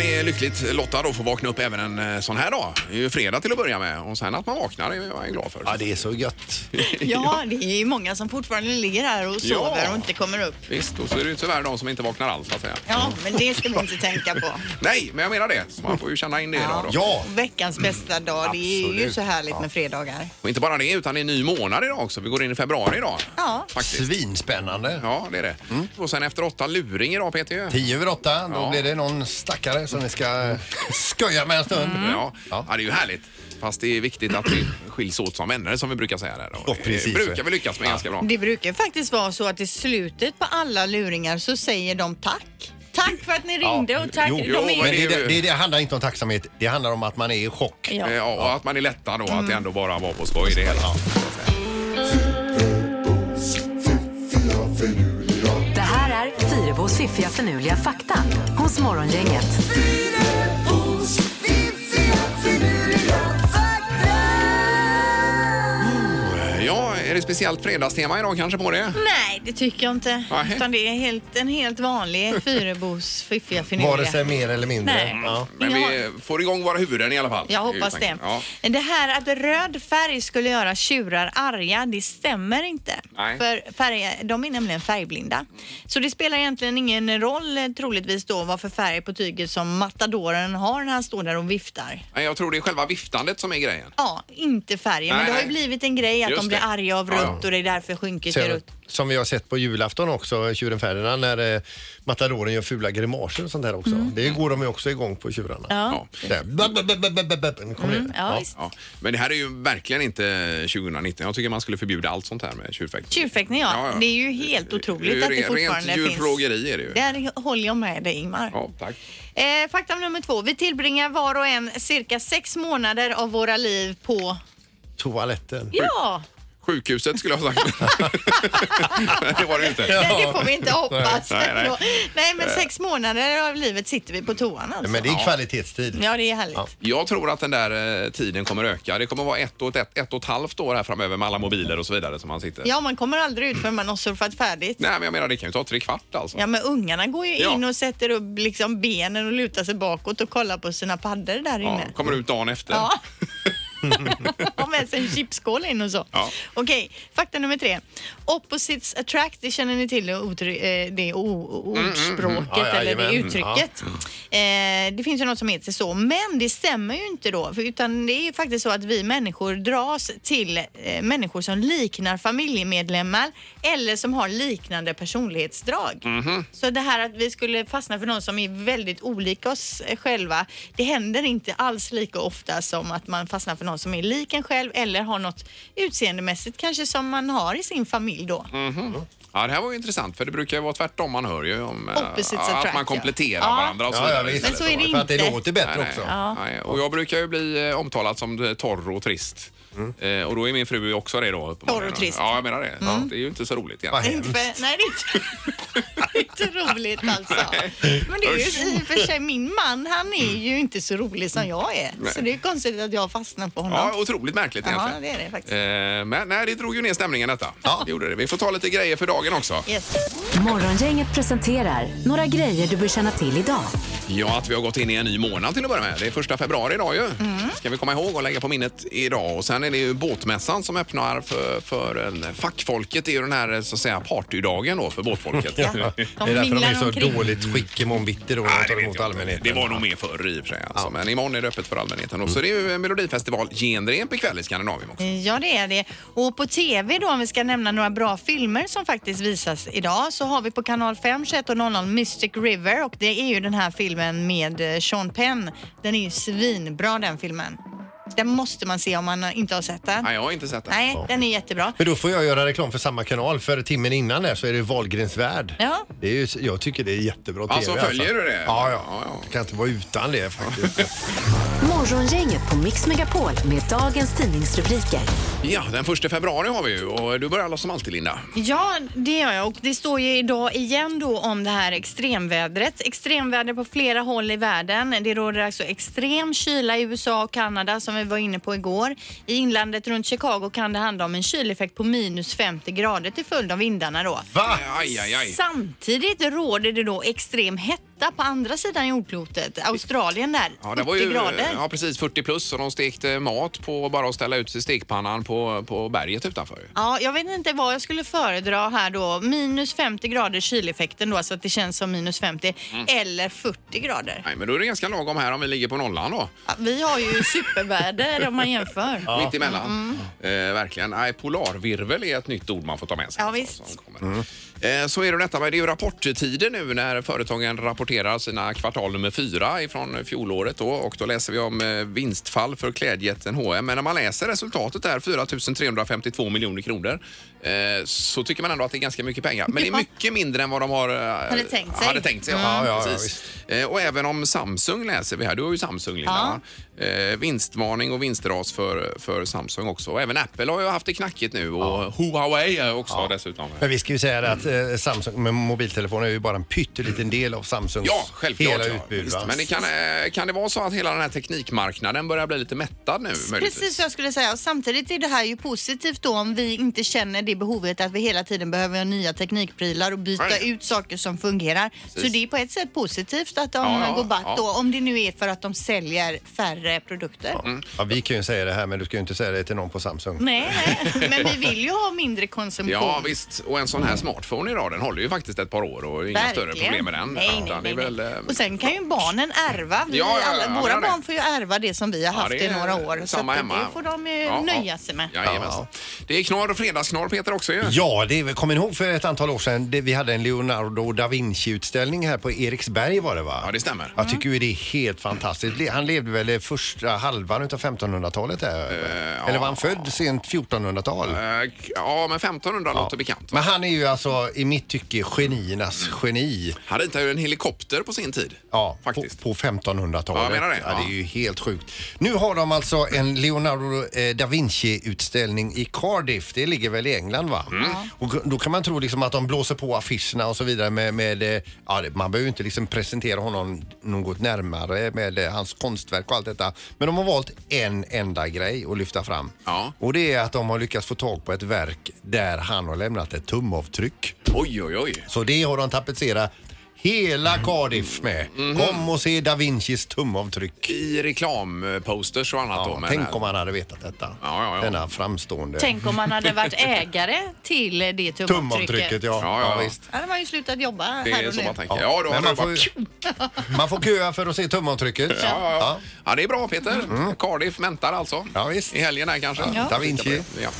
man är lyckligt lottad att få vakna upp även en eh, sån här dag. Det är ju fredag till att börja med och sen att man vaknar är jag glad för. Ja, det är så gött. Ja, det är ju många som fortfarande ligger här och Ja. sover och inte kommer upp. Visst, och så är det ju tyvärr de som inte vaknar alls så att säga. Ja, men det ska vi inte tänka på. Nej, men jag menar det. Så man får ju känna in det idag då. Ja, Veckans bästa dag, det är ju Absolut. så härligt med fredagar. Och inte bara det, utan det är en ny månad idag också. Vi går in i februari idag. Ja. Faktiskt. svinspännande. Ja, det är det. Och sen efter åtta luring idag, Peter. Tio över åtta, då Ja. blir det någon stackare som ni ska skoja med en stund. Ja. Ja. Ja. det är ju härligt. Fast det är viktigt att vi skiljs åt som vänner som vi brukar säga där. Och Ja, det precis. brukar vi lyckas med ganska bra. Det brukar faktiskt vara så att i slutet på alla luringar så säger de tack. Tack för att ni ringde och tack. Jo, de jo, är... men det, det det, det, det handlar inte om tacksamhet, det handlar om att man är i chock. Ja. Eh, Ja, och att man är lättad då, att det ändå bara var på skoj det hela. Fyrabos fiffiga förnuliga fakta hos Morgongänget. Är det speciellt fredagstema idag kanske på det? Nej, det tycker jag inte. Nej. Utan det är helt, en helt vanlig Fyrebos fiffiga Vare finurliga. sig mer eller mindre. Nej. Ja. Men vi får igång våra huvuden i alla fall. Jag hoppas det. Ja. Det här att röd färg skulle göra tjurar arga, det stämmer inte. Nej. För färger, de är nämligen färgblinda. Så det spelar egentligen ingen roll eh, troligtvis då vad för färg på tyget som matadoren har när han står där och viftar. Nej, Jag tror det är själva viftandet som är grejen. Ja, inte färgen. Nej, men det har ju blivit en grej att Just de blir det. arga av Ja, rött ja. och det är därför skynket Sen, rött. som vi har sett på julafton också, tjuren Ferdinand, när eh, matadoren gör fula grimaser och sånt där också. Det går de ju också igång på tjurarna. Ja. Där. Bab, bab, bab, bab, bab, bab. Nu kommer det. Ja, visst. Ja. Men det här är ju verkligen inte 2019. Jag tycker man skulle förbjuda allt sånt här med tjurfäktning. Tjurfäktning, ja. Det är ju helt otroligt att det fortfarande Rent finns. djurplågeri är det ju. Där håller jag med dig Ingmar. Ja, tack. Eh, fakta nummer två. Vi tillbringar var och en cirka sex månader av våra liv på... Toaletten. Ja, Sjukhuset skulle jag ha sagt. Det var det inte. nej, det får vi inte hoppas. Nej, nej. nej, men sex månader av livet sitter vi på toan alltså. Men det är kvalitetstid. Ja, det är härligt. Ja. Jag tror att den där eh, tiden kommer öka. Det kommer vara ett och ett, ett och ett halvt år här framöver med alla mobiler och så vidare som man sitter. Ja, man kommer aldrig ut förrän man har surfat färdigt. Nej, men jag menar det kan ju ta tre kvart alltså. Ja, men ungarna går ju Ja. in och sätter upp liksom benen och lutar sig bakåt och kollar på sina paddor där Ja, inne. kommer ut dagen efter. Ja. Har med sig en chipskål in och så. Ja. Okej, fakta nummer tre. Opposites attract, det känner ni till det, otry- det o- Mm, ordspråket Ja, eller det uttrycket. Eh, det finns ju något som heter så, men det stämmer ju inte då. För, utan det är ju faktiskt så att vi människor dras till eh, människor som liknar familjemedlemmar eller som har liknande personlighetsdrag. Mhm. Så det här att vi skulle fastna för någon som är väldigt olika oss själva, det händer inte alls lika ofta som att man fastnar för någon som är lik en själv eller har något utseendemässigt kanske som man har i sin familj då. Mm. Ja, det här var ju intressant för det brukar ju vara tvärtom man hör ju om eh, Opposites att attract, man ja. kompletterar Ja. varandra och så Ja, ja, vidare. visst. Men så är det För att det inte. låter bättre Nej, också. nej, nej. Och jag brukar ju bli eh, omtalad som eh, torr och trist. Eh, och då är min fru också det då. på Torr och trist. Ja, jag menar det. Ja, det är ju inte så roligt egentligen. Inte för, nej, det är inte, inte roligt alltså. Men det är ju i och för sig, min man han är ju inte så rolig som jag är. Så det är konstigt att jag fastnar på honom. Ja, otroligt märkligt Ja, egentligen. det är det faktiskt. Eh, men nej, det drog ju ner stämningen detta. Ja. Det gjorde det. Vi får ta lite grejer för dagen också. Yes. Morgongänget presenterar några grejer du bör känna till idag. Ja, att vi har gått in i en ny månad till att börja med. Det är första februari idag ju. Ska vi komma ihåg och lägga på minnet idag. Och sen är det ju båtmässan som öppnar för, för en, fackfolket. Det är ju den här så att säga partydagen då för båtfolket. Ja. Det är De därför de är så omkring. dåligt skick imorgon bitti då Nej, de det tar emot allmänheten. Det var nog mer förr i och för sig. Alltså. Men imorgon är det öppet för allmänheten. Och så är det ju melodifestival genrep ikväll i Skandinavien också. Ja, det är det. Och på TV då, om vi ska nämna några bra filmer som faktiskt visas idag, så har vi på kanal 5, 21.00 Mystic River och det är ju den här filmen med eh, Sean Penn. Den är ju svinbra den filmen. Den måste man se om man inte har sett den. Nej, jag har inte sett den. Nej, den är jättebra. Men då får jag göra reklam för samma kanal för timmen innan där så är det Wahlgrens värld. Ja. Det är ju, jag tycker det är jättebra Alltså, TV. följer du det? Ja, ja. Ja, ja. Jag kan inte vara utan det faktiskt. Morgongänget på Mix Megapol med dagens tidningsrubriker. Ja, den första februari har vi ju och du börjar alla som alltid Linda. Ja, det gör jag och det står ju idag igen då om det här extremvädret. Extremväder på flera håll i världen. Det råder alltså extrem kyla i USA och Kanada som vi var inne på igår. I inlandet runt Chicago kan det handla om en kyleffekt på minus 50 grader till följd av vindarna då. Va? Aj, aj, aj. Samtidigt råder det då extrem hetta på andra sidan jordklotet. Australien där, Ja, 40 det var ju grader. ja, precis 40 plus och de stekte mat på bara att ställa ut stekpannan på, på berget utanför. Ja, jag vet inte vad jag skulle föredra här då. Minus 50 grader kyleffekten då, så att det känns som minus 50. Mm. Eller 40 grader. Nej, men då är det ganska lagom här om vi ligger på nollan då. Ja, vi har ju superväder om man jämför. Mitt emellan. Eh, verkligen. Nej, polarvirvel är ett nytt ord man får ta med sig. Ja, visst. som kommer. Eh, så är det detta med, det är ju rapporttider nu när företagen rapporterar sina kvartal nummer fyra ifrån fjolåret då och då läser vi om eh, vinstfall för klädjätten H&M. Men när man läser resultatet där, 4 352 miljoner kronor, eh, så tycker man ändå att det är ganska mycket pengar. Men det är mycket mindre än vad de har eh, Hade tänkt sig. Hade tänkt sig ja. Ja, ja, ja, precis. Eh, och även om Samsung läser vi här, du har ju Samsung Linda. Eh, vinstvarning och vinstras för, för Samsung också. Och även Apple har ju haft det knackigt nu och Huawei är också dessutom. Men vi ska ju säga det att eh, Samsung med mobiltelefoner är ju bara en pytteliten del av Samsungs Ja, självklart. hela ja. utbud. Visst, va? Men det kan, eh, kan det vara så att hela den här teknikmarknaden börjar bli lite mättad nu möjligtvis? Precis vad jag skulle säga. Och samtidigt är det här ju positivt då om vi inte känner det behovet att vi hela tiden behöver nya teknikprylar och byta Nej. ut saker som fungerar. Så det är på ett sätt positivt att de Ja, ja, går back ja. då, om det nu är för att de säljer färre produkter. Ja, vi kan ju säga det här men du ska ju inte säga det till någon på Samsung. Nej, men vi vill ju ha mindre konsumtion. Ja visst, och en sån här smartphone idag den håller ju faktiskt ett par år och inga större problem med den. Nej, nej, nej, det är väl, eh, Och sen kan ju barnen ärva. Vi, Ja, ja, ja, alla, våra det. barn får ju ärva det som vi har haft det i några år. Så samma att hemma. det får de ju Ja, ja. nöja sig med. Jajamän. Ja. Det är knorr och fredagsknorr Peter också ju. Ja, det kommer ni ihåg för ett antal år sedan? Det, vi hade en Leonardo da Vinci-utställning här på Eriksberg var det va? Ja, det stämmer. Jag tycker ju det är helt fantastiskt. Han levde väl i första halvan utav 1500-talet där? Eller var han född sent 1400-tal? Eh, Ja, men 1500 låter bekant. Men han är ju alltså i mitt tycke geniernas geni. Han ritade ju en helikopter på sin tid. Ja, Faktiskt. På, på 1500-talet. Ja, menar det. Ja, det Ja. är ju helt sjukt. Nu har de alltså en Leonardo eh, da Vinci-utställning i Cardiff. Det ligger väl i England va? Mm. Och då kan man tro liksom att de blåser på affischerna och så vidare med, med eh, ja, det- man behöver ju inte liksom presentera honom något närmare med eh, hans konstverk och allt detta. Men de har valt en enda grej att lyfta fram. Ja. Och det är att de har lyckats få tag på ett verk där han har lämnat ett tumavtryck. Oj, oj, oj. Så det har de tapetserat hela Cardiff med. Mhm. Kom och se da Vincis tumavtryck. I reklamposters och annat då. Ja, med tänk om man hade vetat detta. Ja, ja, ja. Denna framstående Tänk om man hade varit ägare till det tumavtrycket. tumavtrycket. Ja, Ja, ja. ja, visst. Då hade man ju slutat jobba Det här är och så nu. man tänker. Ja. Ja, då Men hade man det får, bara... ju- man får köa för att se tumavtrycket. Ja, ja, ja. Ja. ja, det är bra Peter. Cardiff väntar alltså. Ja, visst. I helgen här kanske. Ja. Da Vinci. Ja.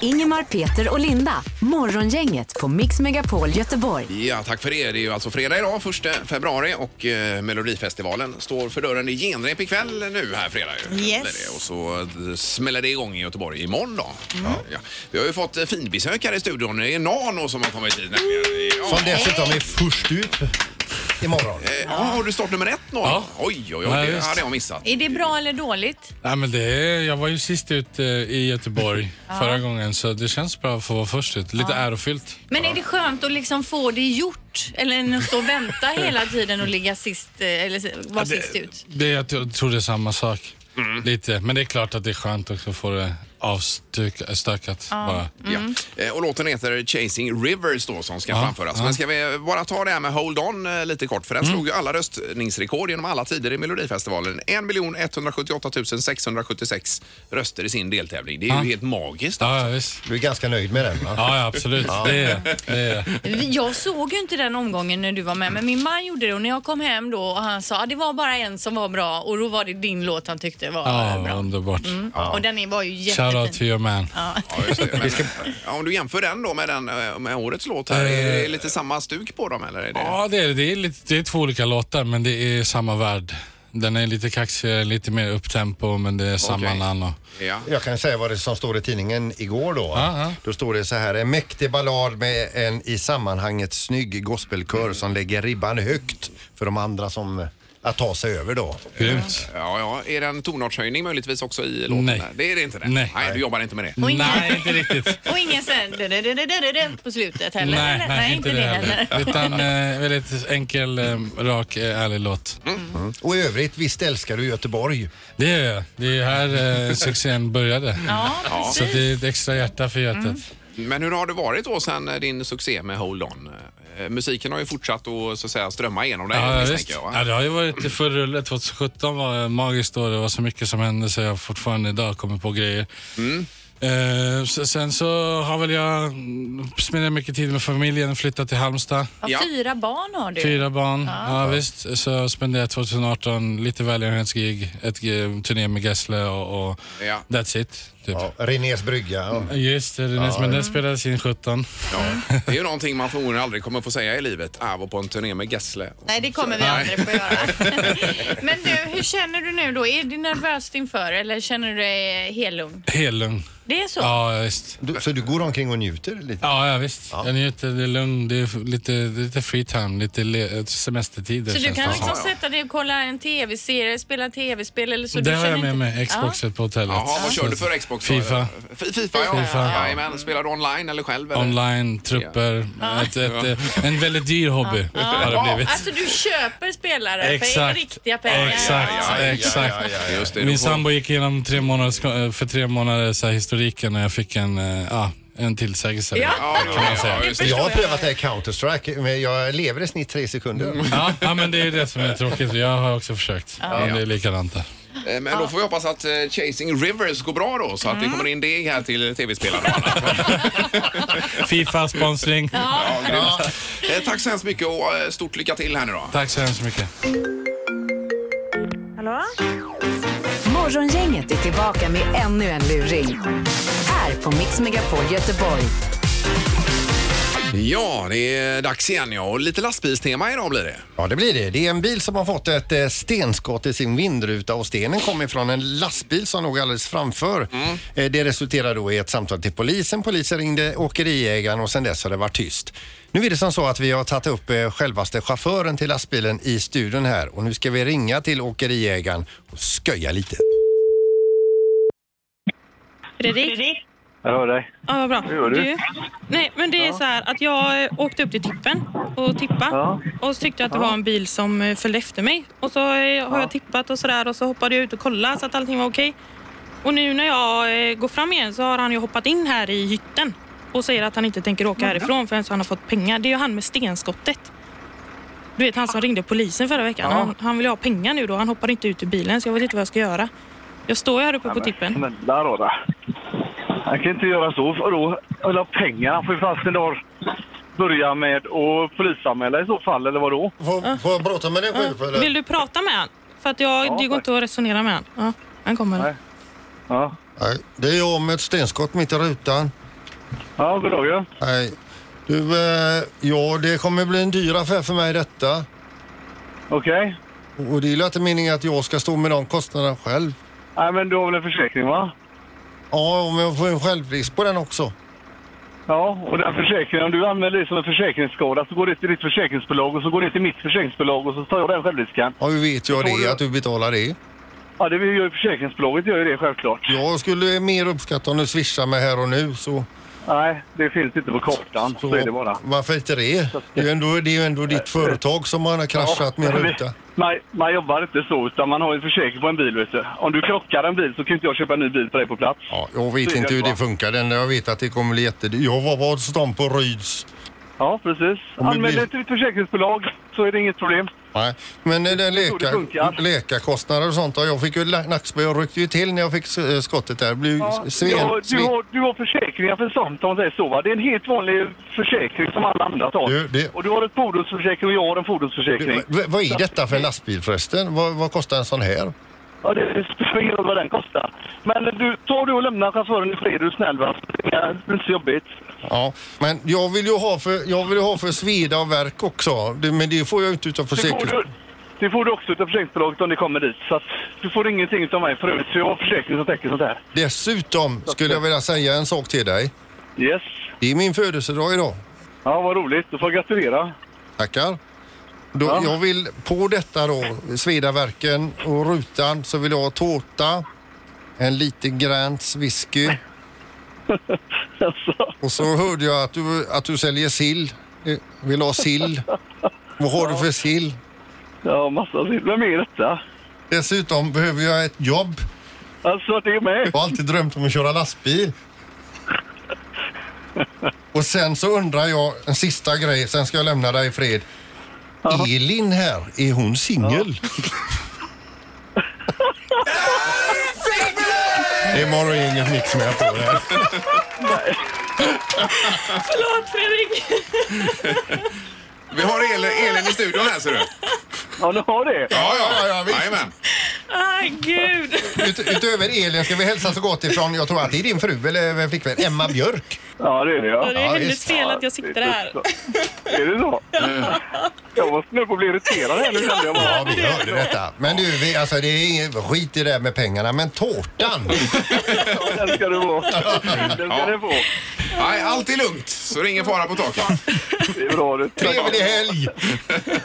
Ingemar, Peter och Linda. Morgongänget på Mix Megapol Göteborg. ja, tack för det. Det är ju alltså fredag idag, första februari och eh, Melodifestivalen står för dörren. Det är genrep ikväll nu här fredag ju. Yes. Det. Och så eh, smäller det igång i Göteborg imorgon då. Ja. Vi har ju fått eh, finbesök här i studion. Det är Nano som har kommit hit nämligen. Ja. Som dessutom är först ut imorgon. Eh, Ja, har du start nummer ett Nano? Ja. Oj, oj, oj. Det hade jag missat. Är det bra eller dåligt? Nej, men det är, jag var ju sist ut eh, i Göteborg förra gången så det känns bra att få vara först ut. Lite ärofyllt. Men är det skönt att liksom få det gjort? Eller än att stå och vänta hela tiden och ligga sist, eh, eller vara sist ut? Det, jag tror- det är samma sak. Lite. Men det är klart att det är skönt också att få det avstökat bara. Ja. Eh, Och låten heter Chasing Rivers då som ska framföras. Men ska vi bara ta det här med Hold On eh, lite kort för den slog ju alla röstningsrekord genom alla tider i Melodifestivalen. 1 178 676 röster i sin deltävling. Det är ju helt magiskt. Ja, ja, visst. Du är ganska nöjd med den va? Ja, ja absolut. Det är det. Är. Jag såg ju inte den omgången när du var med, men min man gjorde det och när jag kom hem då och han sa att det var bara en som var bra och då var det din låt han tyckte var Ja, bra. underbart. Och den är- var ju Shout out to your man. Ja, just det. Men, ja, om du jämför den då med, den, eh, med årets låt här, är det lite samma stuk på dem eller? Är det... Ja, det är det. Är, lite, det är två olika låtar men det är samma värld. Den är lite kaxigare, lite mer upptempo men det är samma Okej. namn. Och... Ja. Jag kan säga vad det som står i tidningen igår då. Ja, ja. Då står det så här, en mäktig ballad med en i sammanhanget snygg gospelkör som lägger ribban högt för de andra som att ta sig över då. Grymt. Ja, ja. Är det en tonartshöjning möjligtvis också i låten? Nej. där? Det är det inte det? Nej. du jobbar inte med det? Och ingen- Nej, inte riktigt. Och ingen sen du-du-du-du-du-du på slutet heller? Nej, nej, inte det heller. Utan eh, väldigt enkel, eh, rak, eh, ärlig låt. Och i övrigt, visst älskar du Göteborg? Det gör jag. Det är här eh, succén började. Ja, Så precis. det är ett extra hjärta för hjärtat. Men hur har det varit då sen eh, din succé med Hold On? Eh, Musiken har ju fortsatt att, så att säga, strömma igenom dig Ja, misstänker visst. jag. va? Ja, det har ju varit full rulle. 2017 var magiskt år. Det var så mycket som hände så jag fortfarande idag kommer på grejer. Eh, så- sen så har väl jag mm, spenderat mycket tid med familjen, flyttat till Halmstad. Ja, Ja. Fyra barn har du. Fyra barn. Ja. visst. Så spenderade jag 2018 lite välgörenhetsgig, ett eh, turné med Gessle och, och Ja. that's it. Typ. Ja, Renés brygga. Ja. Just det, Renés, men den spelades in 17. Ja. Det är ju någonting man förmodligen aldrig kommer få säga i livet. Jag var på en turné med Gessle. Nej, det kommer vi aldrig få göra. Men du, hur känner du nu då? Är du nervös inför eller känner du dig helt lugn? Helt lugn. Det är så? Ja, visst. Du, så du går omkring och njuter lite? Ja, ja visst. Jag njuter, det är lugn, det är lite, lite free time, lite le- semestertider. Så du kan det liksom som. sätta dig och kolla en tv-serie, spela tv-spel eller så? Det du har jag med inte- mig, Xboxet på hotellet. Jaha, vad kör du för Xbox? Då? Fifa. F- Fifa, ja. Fifa. Jajamän. Spelar du online eller själv? Eller? Online, trupper. Ett, ett, eh, en väldigt dyr hobby har det blivit. Alltså du köper spelare för Exakt. riktiga pengar? Exakt, Ja, ja, ja, exakt. ja, ja, Just det, Min sambo gick igenom tre månaders, för tre månader så här, historiken och jag fick en, eh, ja, en tillsägelse. Ja. Ja, ja, man ja, säga. ja. Jag har prövat det här Counter-Strike, men jag lever i snitt tre sekunder. Ja, ja, men det är det som är tråkigt. Jag har också försökt. Men det är likadant där. Eh, Men då får vi hoppas att eh, Chasing Rivers går bra då så att Mm. det kommer in deg här till tv-spelarna och annat. Fifa, sponsring. Ja, grymt. Eh, Tack så hemskt mycket och eh, stort lycka till här nu då. Tack så hemskt mycket. Hallå? Morgongänget är tillbaka med ännu en luring. Här på Mix Megapol Göteborg. Ja, det är dags igen ja. Och lite lastbilstema idag blir det. Ja, det blir det. Det är en bil som har fått ett eh, stenskott i sin vindruta och stenen kommer från en lastbil som låg alldeles framför. Eh, Det resulterade då i ett samtal till polisen. Polisen ringde åkeriägaren och sen dess har det varit tyst. Nu är det som så att vi har tagit upp eh, självaste chauffören till lastbilen i studion här och nu ska vi ringa till åkeriägaren och sköja lite. Fredrik? Jag hör dig. Ja, vad bra. Hur gör du? nej, men det är så här att jag eh, åkte upp till tippen och tippa Ja. och så tyckte jag att det var en bil som eh, följde efter mig. Och så eh, har jag tippat och sådär och så hoppade jag ut och kollade så att allting var okej. Och nu när jag går fram igen så har han ju hoppat in här i hytten och säger att han inte tänker åka härifrån förrän han har fått pengar. Det är ju han med stenskottet. Du vet han som ringde polisen förra veckan. Ja. Han, han vill ha pengar nu då. Han hoppar inte ut ur bilen så jag vet inte vad jag ska göra. Jag står ju här uppe på tippen. Snälla rara. Han kan inte göra så. Vadå? Jag vill ha pengar. Han får ju fast en dag börja med att polisanmäla i så fall, eller vadå? Får, får jag prata med dig själv eller? Vill du prata med han? För att jag, Ja, det går inte att resonera med han. Ja, han kommer. Nej. Ja, Nej, det är jag med ett stenskott mitt i rutan. ja god dag ja. Nej. Du, eh, ja det kommer bli en dyr affär för mig detta. Okej. Och det är ju inte meningen att jag ska stå med de kostnaderna själv. Nej, men du har väl en försäkring va? Ja, men jag får en självrisk på den också. Ja, och den försäkringen, om du använder det som en försäkringsskada så går det till ditt försäkringsbolag och så går det till mitt försäkringsbolag och så tar jag den självrisken. Ja, hur vet jag det, att du betalar det? Ja, det gör ju försäkringsbolaget gör ju det självklart. Jag skulle mer uppskatta om du swishar mig här och nu så... Nej, det finns inte på kartan. Så, är det bara. Varför inte det? Det är ju ändå, det är ändå ditt företag som har kraschat med Ja, men ruta. Man, man jobbar inte så, utan man har en försäkring på en bil. Vet du. Om du krockar en bil så kan inte jag köpa en ny bil för dig på plats. Ja, jag vet Så inte hur det funkar. Det enda jag vet att det kommer bli jättedyrt. Jag var på stan på Ryds. Ja, precis. Anmäl dig till ditt försäkringsbolag så är det inget problem. Nej, men det är det läkar, läkarkostnader och sånt. och Jag fick ju la- nackspö. Jag ryckte ju till när jag fick eh, skottet där. Det blev Ja, sven, du, har, du, sven. har, du har försäkringar för sånt om man säger så. Va? Det är en helt vanlig försäkring som alla andra tar. Du, det- Och du har ett fordonsförsäkring och jag har en fordonsförsäkring. V- vad är detta för en lastbil förresten? Vad, vad kostar en sån här? Ja, det spelar ingen roll vad den kostar. Men du, tar du och lämnar chauffören i fred, är du snäll va? Det är inte så jobbigt. Ja, men jag vill ju ha för, jag vill ju ha för sveda och verk också. Det, men det får jag inte utav Det får, du, Det får du också utav försäkringsbolaget om det kommer dit. Så att du får ingenting utav mig förut. Så jag har försäkring som täcker sånt här. Dessutom skulle jag vilja säga en sak till dig. Yes. Det är min födelsedag idag. Ja, vad roligt. Då får jag gratulera. Tackar. Då, Ja. Jag vill på detta då, Svedaverken och rutan, så vill jag ha tårta, en liten Grants whisky. Och så hörde jag att du, att du säljer sill. Eh, Vill ha sill. Vad har du för sill? Ja, massa sill. Vem är detta? Dessutom behöver jag ett jobb. Alltså, det är med. Jag har alltid drömt om att köra lastbil. Och sen så undrar jag en sista grej, sen ska jag lämna dig i fred. Elin här, är hon singel? Det är morgongänget Mix med på det. Förlåt Fredrik. Vi har Elin, Elin i studion här ser du. Ja, du har det? Ja, ja, ja, visst. Jajamän. Aj, gud. Ut, utöver Elin ska vi hälsa så gott ifrån, jag tror att det är din fru eller flickvän, Emma Björk. Ja, det är det ja. Ja, det är hennes visst. fel att jag sitter här. Är det så? Jag var snö på att bli irriterad här nu kände jag bara. Ja, vi hörde detta. Men du, vi, alltså, det är ingen skit i det där med pengarna, men tårtan. Ja, den ska du få. Den ska du få. Nej, allt är lugnt, så det är ingen fara på taket. Det är bra du. Trevlig helg!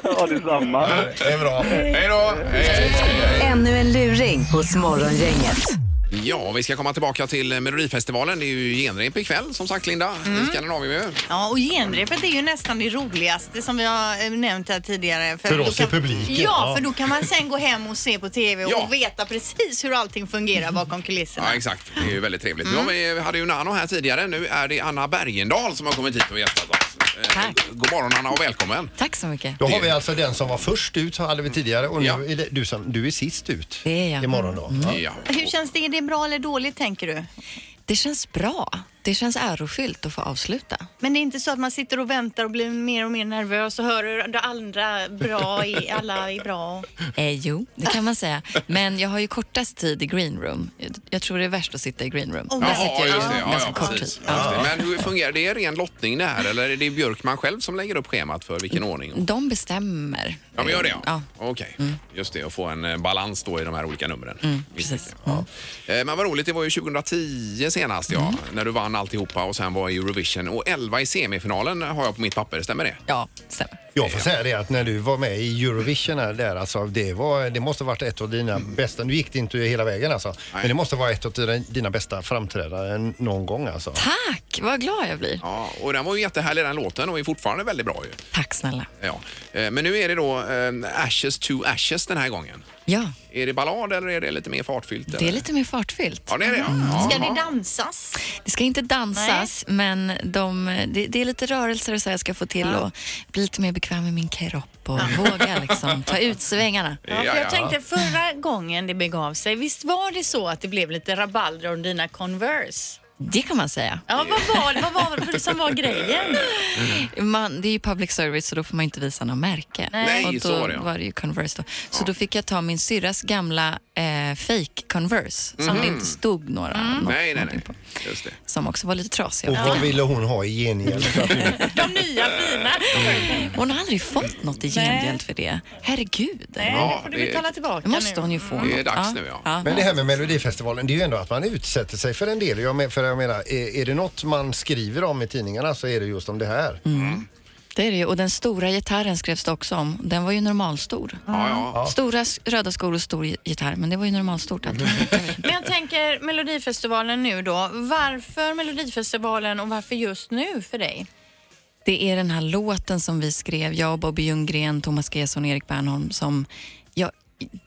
Ja, detsamma. Det är bra. Hej då! Hej, hej. Ännu en luring hos Morgongänget. Ja, vi ska komma tillbaka till Melodifestivalen. Det är ju genrep ikväll som sagt Linda. Mm. I Skandinavien. Ja, och genrepet är ju nästan det roligaste som vi har eh, nämnt här tidigare. För då oss kan, i publiken, Ja, ja. för då kan man sen gå hem och se på TV och Ja. veta precis hur allting fungerar bakom kulisserna. Ja, exakt. Det är ju väldigt trevligt. Mm. Vi, vi hade ju Nano här tidigare. Nu är det Anna Bergendahl som har kommit hit och gästat oss. Eh, Tack. God morgon Anna och välkommen. Tack så mycket. Då har vi alltså den som var först ut, hade vi tidigare, och nu Ja. är det du, som, du är sist ut. Det är jag. Imorgon då. Ja. Ja. Hur känns det? Är det bra eller dåligt tänker du? Det känns bra. Det känns ärofyllt att få avsluta. Men det är inte så att man sitter och väntar och blir mer och mer nervös och hör hur det andra bra är, alla är bra. Eh, jo, det kan man säga. Men jag har ju kortast tid i green room. Jag, tror det är värst att sitta i green room. Oh, Där sitter jag ju. Ja, ganska ja, kort precis. tid. Det. Men hur fungerar det? Är det ren lottning det här eller är det Björkman själv som lägger upp schemat för vilken ordning? De bestämmer. Ja, men gör det ja. Ja. Okej, just det. Och få en eh, balans då i de här olika numren. Mm, precis. Ja. Eh, Men vad roligt, det var ju 2010 senast ja, när du vann alltihopa och sen var i Eurovision. Och 11 i semifinalen har jag på mitt papper, stämmer det? Ja, stämmer. Jag får säga det att när du var med i Eurovision här, där, alltså, det, var, det måste varit ett av dina bästa, nu gick det inte hela vägen alltså, men det måste vara ett av dina, dina bästa framträdanden någon gång alltså. Tack, vad glad jag blir. Ja, och den var ju jättehärlig den låten och är fortfarande väldigt bra ju. Tack snälla. Ja. Eh, Men nu är det då eh, Ashes to Ashes den här gången. Ja, Är det ballad eller är det lite mer fartfyllt? det är eller? lite mer fartfyllt. Ja, det är det ja. Ska ja. det dansas? Det ska inte dansas, men de, det, det är lite rörelser så jag ska få till och bli lite mer bekväm med min kropp och våga liksom ta ut svängarna. Ja, för jag tänkte förra gången det begav sig, visst var det så att det blev lite rabalder om dina Converse? Det kan man säga. Ja, vad var det, vad var det som var grejen? Man, det är ju public service så då får man inte visa något märke. Nej, och då så var det, ja. var det ju Converse då. Så då fick jag ta min syrras gamla eh, fake Converse som Mhm. det inte stod några nå- Nej, nej, någonting nej. på. Just det. Som också var lite trasiga. Och vad ville hon ha i gengäld? De nya fina. Hon har aldrig fått något i gengäld för det. Herregud. Nej, Ja, det får du betala tillbaka Det måste nu. hon ju få. Det är något. dags nu, ja. Men det här med Melodifestivalen, det är ju ändå att man utsätter sig för en del. Jag men, för jag menar, är, är det något man skriver om i tidningarna så är det just om det här. Mm. Det är det ju. Och den stora gitarren skrevs det också om. Den var ju normalstor. Ja, ja. Stora s- röda skor och stor gitarr, men det var ju normalstort allting. Men jag tänker Melodifestivalen nu då. Varför Melodifestivalen och varför just nu för dig? Det är den här låten som vi skrev, jag och Bobby Ljunggren, Thomas Gesson och Erik Bernholm som jag,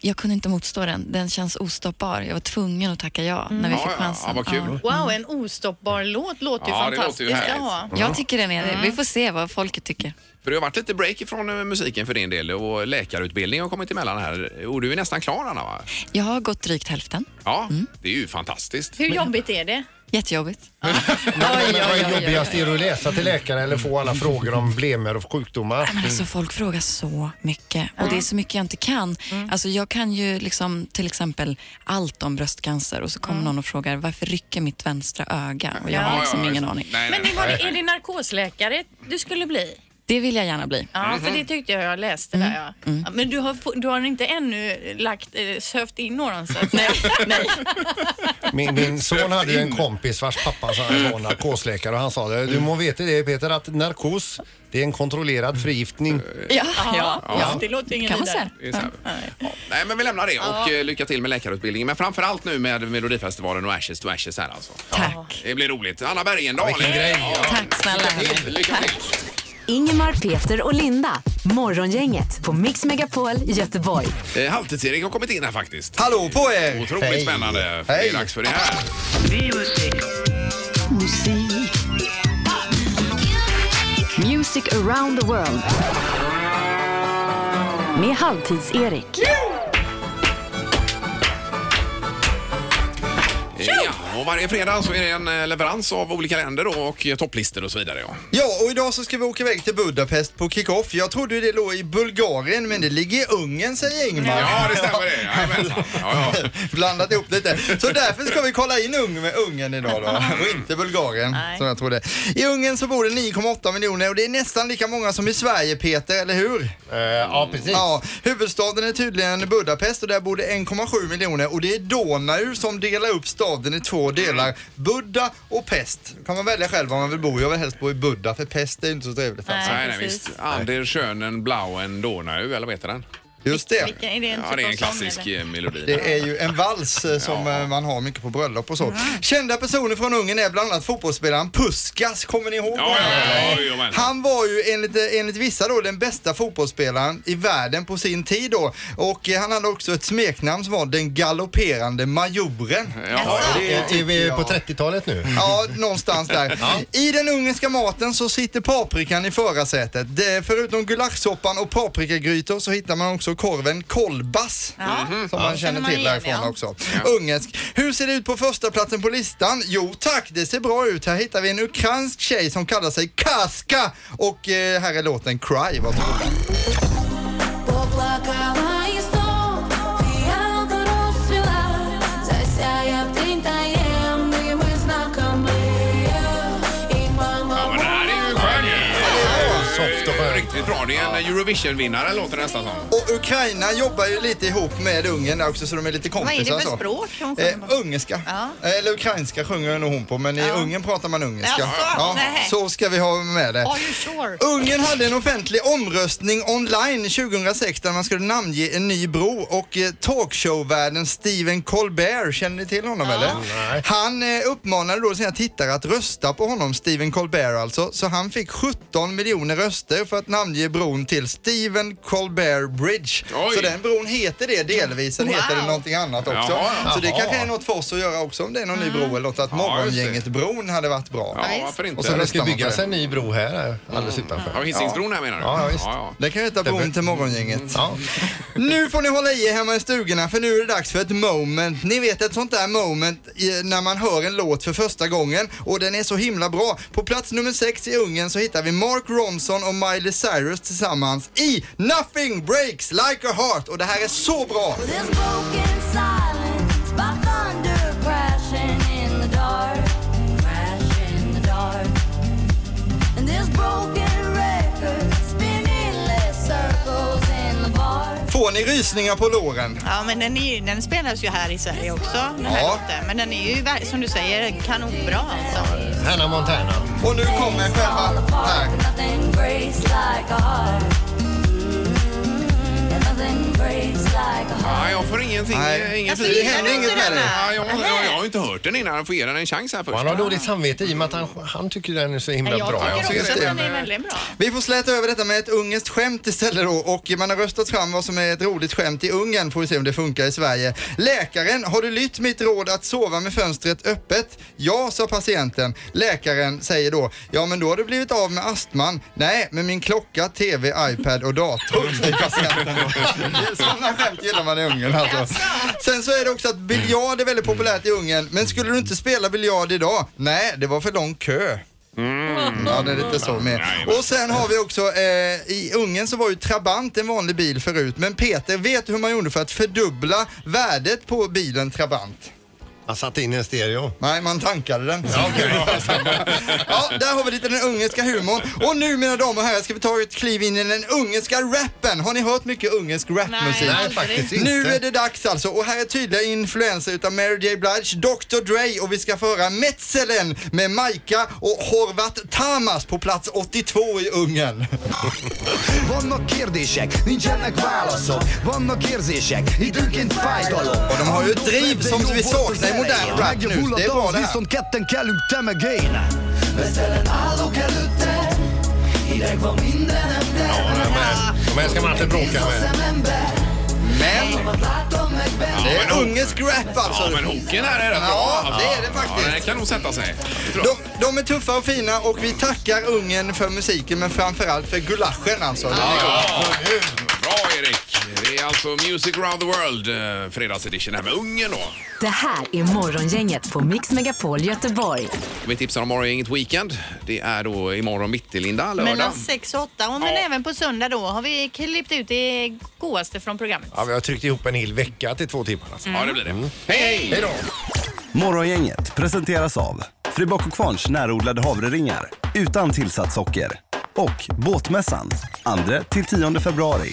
jag kunde inte motstå den. Den känns ostoppbar. Jag var tvungen att tacka ja när vi Ja, fick ja, chansen. ja, vad kul. Wow, en ostoppbar låt låter ju Ja, det låter fantastiskt. ju härligt. Ja. Jag tycker den är det. Vi får se vad folket tycker. För det har varit lite break ifrån eh, musiken för din del och läkarutbildning har kommit emellan här. Och du är nästan klar Anna va? Jag har gått drygt hälften. Ja, det är ju fantastiskt. Hur jobbigt är det? Jättejobbigt. Men, men vad är jobbigast? Är det att läsa till läkare eller få alla frågor om blemer och sjukdomar? Men alltså, folk frågar så mycket och det är så mycket jag inte kan. Alltså, jag kan ju liksom, till exempel allt om bröstcancer och så kommer någon och frågar varför rycker mitt vänstra öga? Och jag har liksom ja, ingen aning. Nej, nej, Men det var, nej. är det narkosläkare du skulle bli? Det vill jag gärna bli. Ja, för det tyckte jag jag läste där ja. ja men du har, du har inte ännu lagt, eh, sövt in någon så att säga? Nej. Min, min son hade ju en kompis vars pappa sa- var narkosläkare och han sa det. Du må veta det Peter att narkos det är en kontrollerad förgiftning. Ja, ja, ja. det låter ingen Kan man vidare. Det är så här. Ja. Nej, men vi lämnar det och eh, lycka till med läkarutbildningen. Men framför allt nu med Melodifestivalen och Ashes to Ashes här alltså. Tack. Det blir roligt. Anna Bergendahl. Vilken grej. Ja. Tack snälla. Lycka till. Ingemar, Peter och Linda. Morgongänget på Mix Megapol Göteborg. Eh, Halvtids-Erik har kommit in här faktiskt. Hallå på er! Otroligt Hej. spännande. För Det Hej. är dags för det här. Music around the world. Med Halvtids-Erik. Ja, och varje fredag så är det en eh, leverans av olika länder då och eh, topplistor och så vidare. Ja. Ja, och idag så ska vi åka iväg till Budapest på kick-off. Jag trodde det låg i Bulgarien, men det ligger i Ungern säger Ingmar. Ja, det stämmer det. Jajamensan. Ja, ja. Blandat ihop lite. Så därför ska vi kolla in med Ungern idag då och inte Bulgarien Nej. som jag trodde. I Ungern så bor det 9,8 miljoner och det är nästan lika många som i Sverige Peter, eller hur? Eh, ja, precis. Ja, huvudstaden är tydligen Budapest och där bor det 1,7 miljoner och det är Donau som delar upp staden i två delar. Buddha och Pest. Då kan man välja själv var man vill bo. Jag vill helst bo i Buddha för Pest är inte så trevligt. Nej, nej, visst. Ander Schönen Blauen Donau, eller vad heter den? Just det. Vilken, är det en Ja, typ det är en av sång, klassisk eller? eh, melodi. Det är ju en vals eh, som Ja. eh, man har mycket på bröllop och så. Kända personer från Ungern är bland annat fotbollsspelaren Puskas, kommer ni ihåg Ja, ja, ja, ja, ja, Han var ju enligt, eh, enligt vissa då den bästa fotbollsspelaren i världen på sin tid då. Och eh, han hade också ett smeknamn som var den galopperande majoren. Ja, Det Är, är vi på 30-talet nu? Ja, någonstans där. I den ungerska maten så sitter paprikan i förarsätet. Det, förutom gulaschsoppan och paprikagrytor så hittar man också korven kolbas. Som man Känner känner man till igen, därifrån ja. också. Ungersk. Hur ser det ut på första platsen på listan? Jo tack, det ser bra ut. Här hittar vi en ukrainsk tjej som kallar sig Kaska och eh, här är låten Cry. Varsågoda. Eurovision-vinnare låter det nästan som. Och Ukraina jobbar ju lite ihop med Ungern där också så de är lite Vad är kompisar. det för så. språk hon Eh, sjunger på? ungerska. Ja. Eller ukrainska sjunger nog hon på, men i Ja. Ungern pratar man ungerska. Jaså? Nej. så ska vi ha med det. Are you sure? Ungern hade en offentlig omröstning online 2006 där man skulle namnge en ny bro och eh, talkshowvärden Stephen Colbert, känner ni till honom eller? Nej. Han eh, uppmanade då sina tittare att rösta på honom, Stephen Colbert alltså, så han fick 17 miljoner röster för att namnge bron till Stephen Colbert Bridge. Oj. Så den bron heter det delvis, sen Wow. heter det någonting annat också. Jaha. Så det kanske är något för oss att göra också om det är någon ny bro eller något, att Ja. Morgongänget-bron hade varit bra. Ja, varför inte? Och sen det ska byggas en ny bro här alldeles utanför. Ja, Hisingsbron här menar du? Ja, ja, visst. Ja, Det kan heta bron till Morgongänget. Ja. Nu får ni hålla i er hemma i stugorna för nu är det dags för ett moment. Ni vet ett sånt där moment när man hör en låt för första gången och den är så himla bra. På plats nummer sex i Ungern så hittar vi Mark Ronson och Miley Cyrus tillsammans i Nothing Breaks Like a Heart och det här är så bra. Får ni rysningar på låren? Ja, men den, är, ju- den spelas ju här i Sverige också, den här Ja. låten. Men den är ju, som du säger, kanonbra alltså. Hannah Montana. Och nu kommer själva här. Ja, jag får ingenting, Nej. eh, ingen Alltså, feeling. gillar händer du inget inte med den det. här? Ja, jag, jag, jag har inte hört den innan. Jag får ge den en chans här Och först. han har dåligt samvete i och med att han, han tycker den är så himla jag bra. tycker också det. att den är väldigt bra. Vi får släta över detta med ett ungerskt skämt istället då och man har röstat fram vad som är ett roligt skämt i Ungern får vi se om det funkar i Sverige. Läkaren, har du lytt mitt råd att sova med fönstret öppet? Ja, sa patienten. Läkaren säger då, ja men då har du blivit av med astman. Nej, med min klocka, TV, iPad och dator, säger patienten då. Sådana skämt gillar man i Ungern alltså. Sen så är det också att biljard är väldigt populärt i Ungern, men skulle du inte spela biljard idag? Nej, det var för lång kö. Ja, det är lite så med. Och sen har vi också, eh, i Ungern så var ju Trabant en vanlig bil förut, men Peter, vet du hur man gjorde för att fördubbla värdet på bilen Trabant? Man satte in en stereo. Nej, man tankade den. Ja. Ja, där har vi lite den ungerska humorn. Och nu mina damer och herrar ska vi ta ett kliv in i den ungerska rappen. Har ni hört mycket ungersk rapmusik? Nej, Nej, faktiskt inte. Nu är det dags alltså. Och här är tydliga influenser utav Mary J Blige, Dr Dre och vi ska föra Metselen med Maika och Horvat Tamas på plats 82 i Ungern. Och de har ju ett driv som vi saknar modern rap nu. Det är bra det här. Viszont ketten kellünk tömegén Veszelen állok előtte Hideg van mindenem, de De här ska man inte bråka med. Men det är ungersk rap alltså. Ja, men hooken här är rätt bra. Ja, det är det faktiskt. Ja, det kan nog sätta sig. De, de är tuffa och fina och vi tackar Ungern för musiken men framförallt för gulaschen alltså. Den är god. Bra Erik! Det är alltså Music around the world, eh, fredagsedition här med Ungern då. Det här är Morgongänget på Mix Megapol Göteborg. Vi tipsar om Morgongänget Weekend. Det är då imorgon bitti, Linda, lördag. Mellan 6 och 8 och men Ja. även på söndag då har vi klippt ut det godaste från programmet. Ja, vi har tryckt ihop en hel vecka till två timmar. Alltså. Ja, det blir det. Hej, hej! Hej då! Morgongänget presenteras av Fribock och Kvarns närodlade havreringar utan tillsatt socker och Båtmässan 2-10 februari.